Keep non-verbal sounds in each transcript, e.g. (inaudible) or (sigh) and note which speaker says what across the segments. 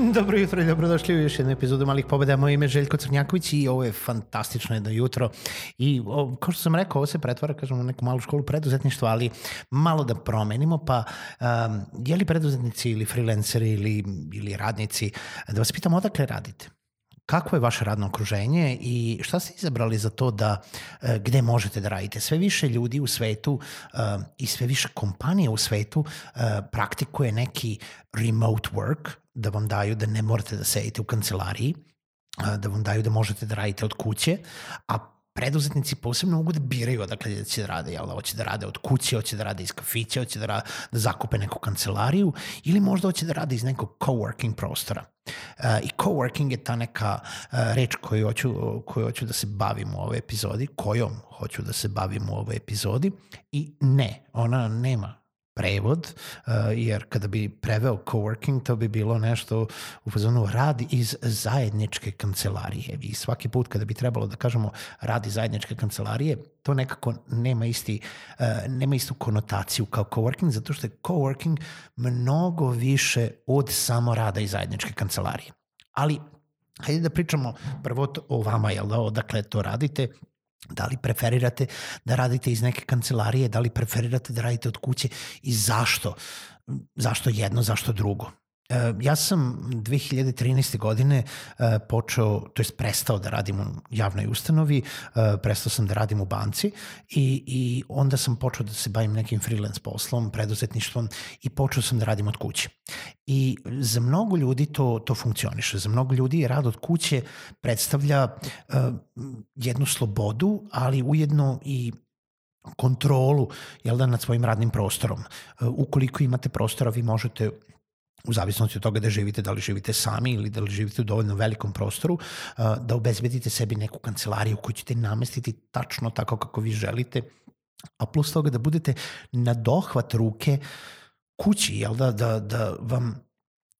Speaker 1: (laughs) Dobro jutro i dobrodošli u još jednu epizodu Malih pobeda. Moje ime je Željko Crnjaković i ovo je fantastično jedno jutro. I o, kao što sam rekao, ovo se pretvara, kažemo, u neku malu školu preduzetništva, ali malo da promenimo, pa um, je li preduzetnici ili freelanceri ili, ili radnici, da vas pitam odakle radite? Kako je vaše radno okruženje i šta ste izabrali za to da e, gde možete da radite? Sve više ljudi u svetu e, i sve više kompanija u svetu e, praktikuje neki remote work, da vam daju da ne morate da sedite u kancelariji, da vam daju da možete da radite od kuće, a preduzetnici posebno mogu da biraju odakle da će da rade, jel da hoće da rade od kuće, hoće da rade iz kafića, hoće da, rade, da zakupe neku kancelariju ili možda hoće da rade iz nekog coworking prostora. Uh, I coworking je ta neka uh, reč koju hoću, koju hoću da se bavim u ovoj epizodi, kojom hoću da se bavim u ovoj epizodi i ne, ona nema prevod, uh, jer kada bi preveo coworking, to bi bilo nešto u fazonu radi iz zajedničke kancelarije. I svaki put kada bi trebalo da kažemo radi zajedničke kancelarije, to nekako nema, isti, uh, nema istu konotaciju kao coworking, zato što je coworking mnogo više od samo rada iz zajedničke kancelarije. Ali hajde da pričamo prvo o vama, jel da, odakle to radite, Da li preferirate da radite iz neke kancelarije, da li preferirate da radite od kuće i zašto? Zašto jedno, zašto drugo? E, ja sam 2013. godine e, počeo, to jest prestao da radim u javnoj ustanovi, e, prestao sam da radim u banci i, i onda sam počeo da se bavim nekim freelance poslom, preduzetništvom i počeo sam da radim od kuće. I za mnogo ljudi to, to funkcioniše. Za mnogo ljudi rad od kuće predstavlja jednu slobodu, ali ujedno i kontrolu jel da, nad svojim radnim prostorom. Ukoliko imate prostora, vi možete u zavisnosti od toga da živite, da li živite sami ili da li živite u dovoljno velikom prostoru, da obezbedite sebi neku kancelariju koju ćete namestiti tačno tako kako vi želite, a plus toga da budete na dohvat ruke kući, jel da, da, da vam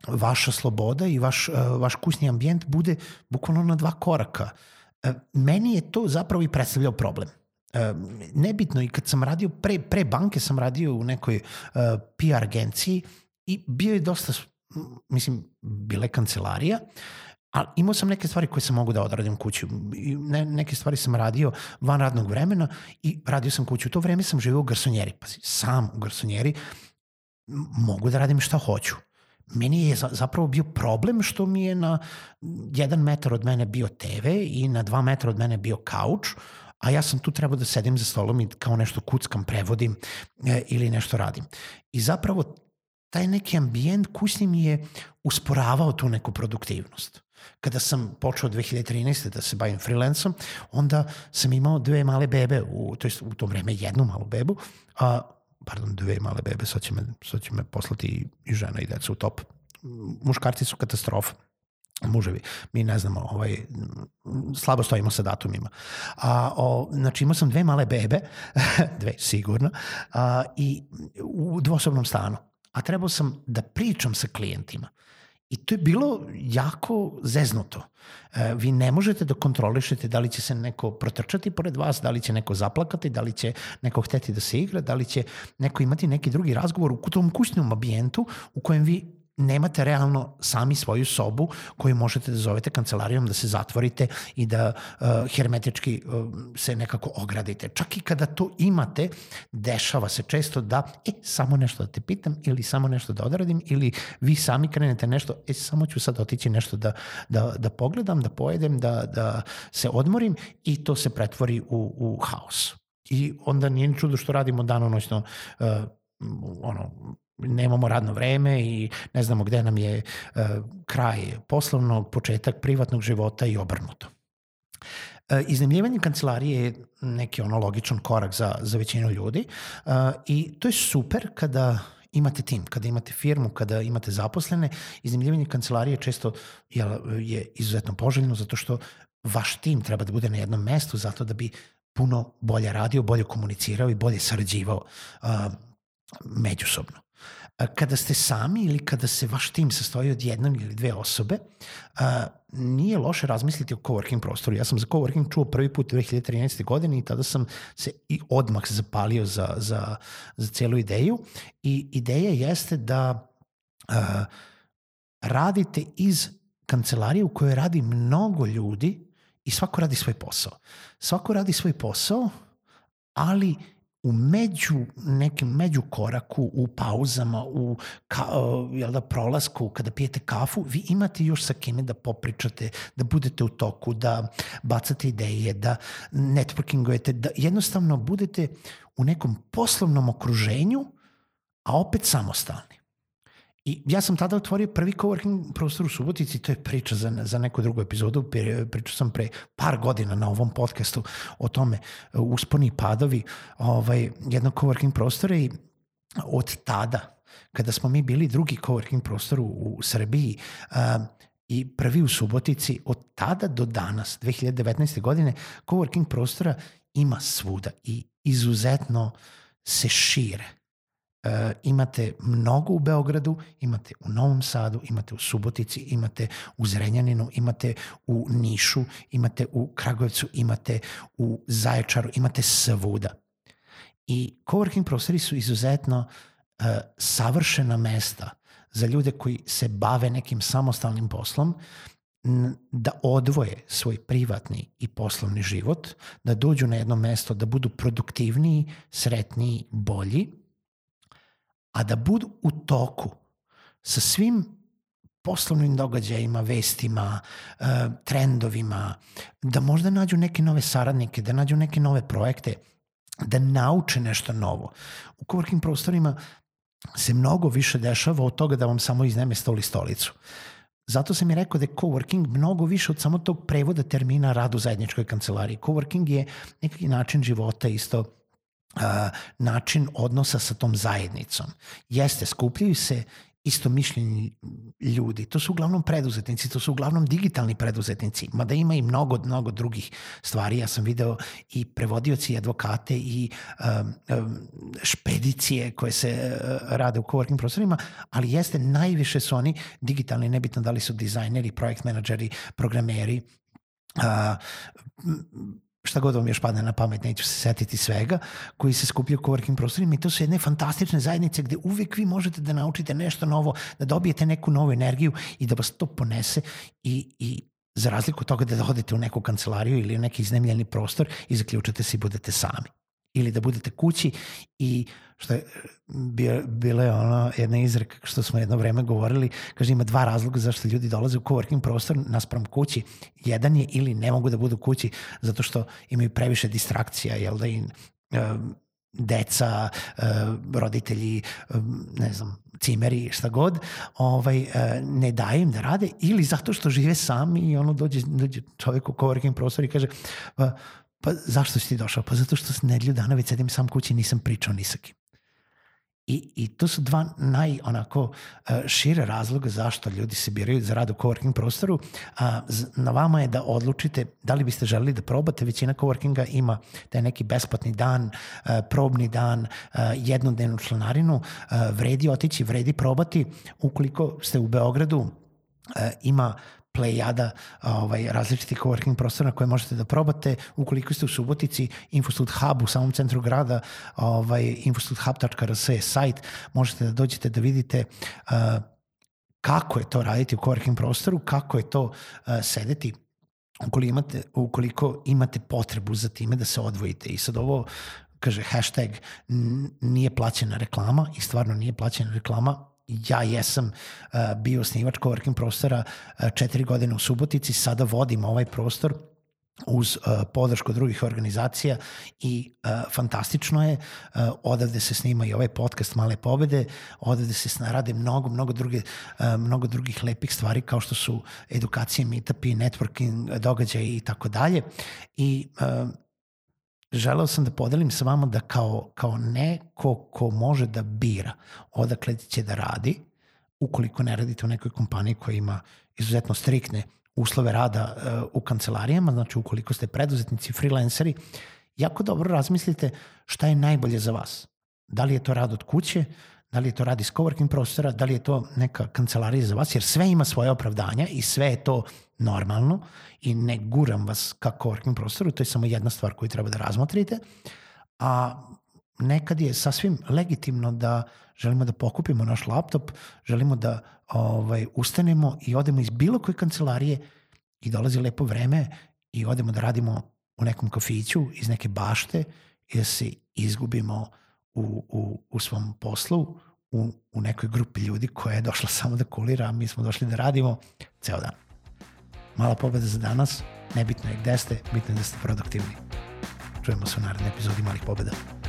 Speaker 1: vaša sloboda i vaš, vaš kućni ambijent bude bukvalno na dva koraka. Meni je to zapravo i predstavljao problem. Nebitno i kad sam radio, pre, pre banke sam radio u nekoj PR agenciji I bio je dosta, mislim, bile kancelarija, ali imao sam neke stvari koje sam mogu da odradim kući. Ne, neke stvari sam radio van radnog vremena i radio sam kuću. U to vreme sam živio u garsonjeri. Pazi, sam u garsonjeri mogu da radim šta hoću. Meni je zapravo bio problem što mi je na jedan metar od mene bio TV i na dva metra od mene bio kauč, a ja sam tu trebao da sedim za stolom i kao nešto kuckam, prevodim e, ili nešto radim. I zapravo taj neki ambijent kućni mi je usporavao tu neku produktivnost. Kada sam počeo 2013. da se bavim freelancom, onda sam imao dve male bebe, u, to jest u to vreme jednu malu bebu, a, pardon, dve male bebe, sad će me, sad će me poslati i žena i deca u top. Muškarci su katastrofa muževi. Mi ne znamo, ovaj, slabo stojimo sa datumima. A, o, znači imao sam dve male bebe, (laughs) dve sigurno, a, i u dvosobnom stanu a trebao sam da pričam sa klijentima. I to je bilo jako zeznuto. E, vi ne možete da kontrolišete da li će se neko protrčati pored vas, da li će neko zaplakati, da li će neko hteti da se igra, da li će neko imati neki drugi razgovor u tom kućnom ambijentu u kojem vi nemate realno sami svoju sobu koju možete da zovete kancelarijom, da se zatvorite i da uh, hermetički uh, se nekako ogradite. Čak i kada to imate, dešava se često da, e, samo nešto da te pitam ili samo nešto da odradim ili vi sami krenete nešto, e, samo ću sad otići nešto da, da, da pogledam, da pojedem, da, da se odmorim i to se pretvori u, u haos. I onda nije ni čudo što radimo danonoćno uh, ono, nemamo radno vreme i ne znamo gde nam je uh, kraj poslovnog, početak privatnog života i obrnuto. Uh, iznajmljivanje kancelarije je neki ono logičan korak za, za većinu ljudi uh, i to je super kada imate tim, kada imate firmu, kada imate zaposlene, iznajmljivanje kancelarije često je, je izuzetno poželjno zato što vaš tim treba da bude na jednom mestu zato da bi puno bolje radio, bolje komunicirao i bolje sarađivao uh, međusobno. Kada ste sami ili kada se vaš tim sastoji od jednog ili dve osobe, nije loše razmisliti o coworking prostoru. Ja sam za coworking čuo prvi put 2013. godine i tada sam se i odmah zapalio za, za, za celu ideju. I ideja jeste da a, radite iz kancelarije u kojoj radi mnogo ljudi i svako radi svoj posao. Svako radi svoj posao, ali u među, nekim među koraku, u pauzama, u ka, jel da, prolasku, kada pijete kafu, vi imate još sa kime da popričate, da budete u toku, da bacate ideje, da networkingujete, da jednostavno budete u nekom poslovnom okruženju, a opet samostalni. I ja sam tada otvorio prvi coworking prostor u Subotici, to je priča za, za neku drugu epizodu, pričao sam pre par godina na ovom podcastu o tome, usponi i padovi ovaj, jednog coworking prostora i od tada, kada smo mi bili drugi coworking prostor u, u Srbiji uh, i prvi u Subotici, od tada do danas, 2019. godine, coworking prostora ima svuda i izuzetno se šire E, imate mnogo u Beogradu, imate u Novom Sadu, imate u Subotici, imate u Zrenjaninu, imate u Nišu, imate u Kragujevcu, imate u Zaječaru, imate svuda. I coworking prostori su izuzetno uh, savršena mesta za ljude koji se bave nekim samostalnim poslom, da odvoje svoj privatni i poslovni život, da dođu na jedno mesto, da budu produktivniji, sretniji, bolji a da budu u toku sa svim poslovnim događajima, vestima, e, trendovima, da možda nađu neke nove saradnike, da nađu neke nove projekte, da nauče nešto novo. U coworking prostorima se mnogo više dešava od toga da vam samo izneme stol i stolicu. Zato sam i rekao da je coworking mnogo više od samo tog prevoda termina rad u zajedničkoj kancelariji. Coworking je neki način života isto način odnosa sa tom zajednicom. Jeste, skupljaju se isto mišljenji ljudi. To su uglavnom preduzetnici, to su uglavnom digitalni preduzetnici, mada ima i mnogo, mnogo drugih stvari. Ja sam video i prevodioci, i advokate i um, um, špedicije koje se uh, rade u coworking prostorima, ali jeste, najviše su oni digitalni, nebitno da li su dizajneri, projekt menadžeri, programeri, uh, šta god vam još padne na pamet, neću se setiti svega, koji se skupljaju u coworking prostorima i to su jedne fantastične zajednice gde uvek vi možete da naučite nešto novo, da dobijete neku novu energiju i da vas to ponese i, i za razliku od toga da odete u neku kancelariju ili u neki iznemljeni prostor i zaključate se i budete sami ili da budete kući i što je bila je ono jedna izreka što smo jedno vreme govorili, kaže ima dva razloga zašto ljudi dolaze u coworking prostor naspram kući. Jedan je ili ne mogu da budu kući zato što imaju previše distrakcija, jel da im deca, roditelji, ne znam, cimeri, šta god, ovaj, ne daje im da rade ili zato što žive sami i ono dođe, dođe čovjek u coworking prostor i kaže pa, zašto si ti došao? Pa zato što nedelju dana već sedim sam kući i nisam pričao ni sa kim. I, I to su dva naj onako e, šire razloga zašto ljudi se biraju za rad u coworking prostoru. A, na vama je da odlučite da li biste želeli da probate. Većina coworkinga ima taj neki besplatni dan, e, probni dan, e, jednodnevnu članarinu. Vredi otići, vredi probati. Ukoliko ste u Beogradu, ima plejada ovaj, različitih coworking prostora koje možete da probate. Ukoliko ste u Subotici, Infostud Hub u samom centru grada, ovaj, infostudhub.rs je sajt, možete da dođete da vidite uh, kako je to raditi u coworking prostoru, kako je to uh, sedeti ukoliko imate, ukoliko imate potrebu za time da se odvojite. I sad ovo kaže hashtag nije plaćena reklama i stvarno nije plaćena reklama, ja jesam uh, bio snivač coworking prostora uh, četiri godine u Subotici, sada vodim ovaj prostor uz uh, podršku drugih organizacija i fantastično je, odavde se snima i ovaj podcast Male pobede, odavde se rade mnogo, mnogo, druge, mnogo drugih lepih stvari kao što su edukacije, meetupi, networking, događaje i tako dalje i želeo sam da podelim sa vama da kao, kao neko ko može da bira odakle će da radi, ukoliko ne radite u nekoj kompaniji koja ima izuzetno striktne uslove rada uh, u kancelarijama, znači ukoliko ste preduzetnici, freelanceri, jako dobro razmislite šta je najbolje za vas. Da li je to rad od kuće, da li je to rad iz coworking prostora, da li je to neka kancelarija za vas, jer sve ima svoje opravdanja i sve je to normalno i ne guram vas ka coworking prostoru, to je samo jedna stvar koju treba da razmotrite, a nekad je sasvim legitimno da želimo da pokupimo naš laptop, želimo da ovaj, ustanemo i odemo iz bilo koje kancelarije i dolazi lepo vreme i odemo da radimo u nekom kafiću iz neke bašte i da se izgubimo u, u, u svom poslu, u, u nekoj grupi ljudi koja je došla (laughs) samo da kulira, a mi smo došli da radimo ceo dan. Mala pobeda za danas, nebitno je gde ste, bitno je da ste produktivni. Čujemo se u narednoj epizodi Malih pobeda.